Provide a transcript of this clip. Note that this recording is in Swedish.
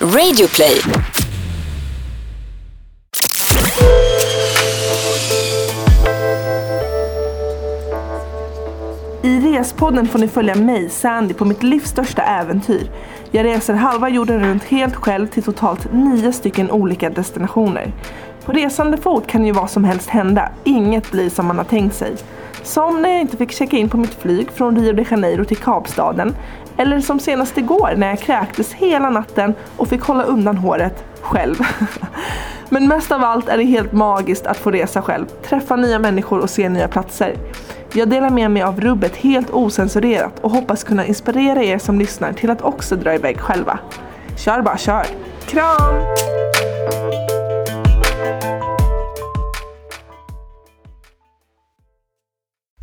Radioplay. I Respodden får ni följa mig, Sandy, på mitt livs största äventyr. Jag reser halva jorden runt helt själv till totalt nio stycken olika destinationer. På resande fot kan ju vad som helst hända, inget blir som man har tänkt sig. Som när jag inte fick checka in på mitt flyg från Rio de Janeiro till Kapstaden. Eller som senast igår när jag kräktes hela natten och fick hålla undan håret själv. Men mest av allt är det helt magiskt att få resa själv, träffa nya människor och se nya platser. Jag delar med mig av rubbet helt osensurerat och hoppas kunna inspirera er som lyssnar till att också dra iväg själva. Kör bara kör! Kram!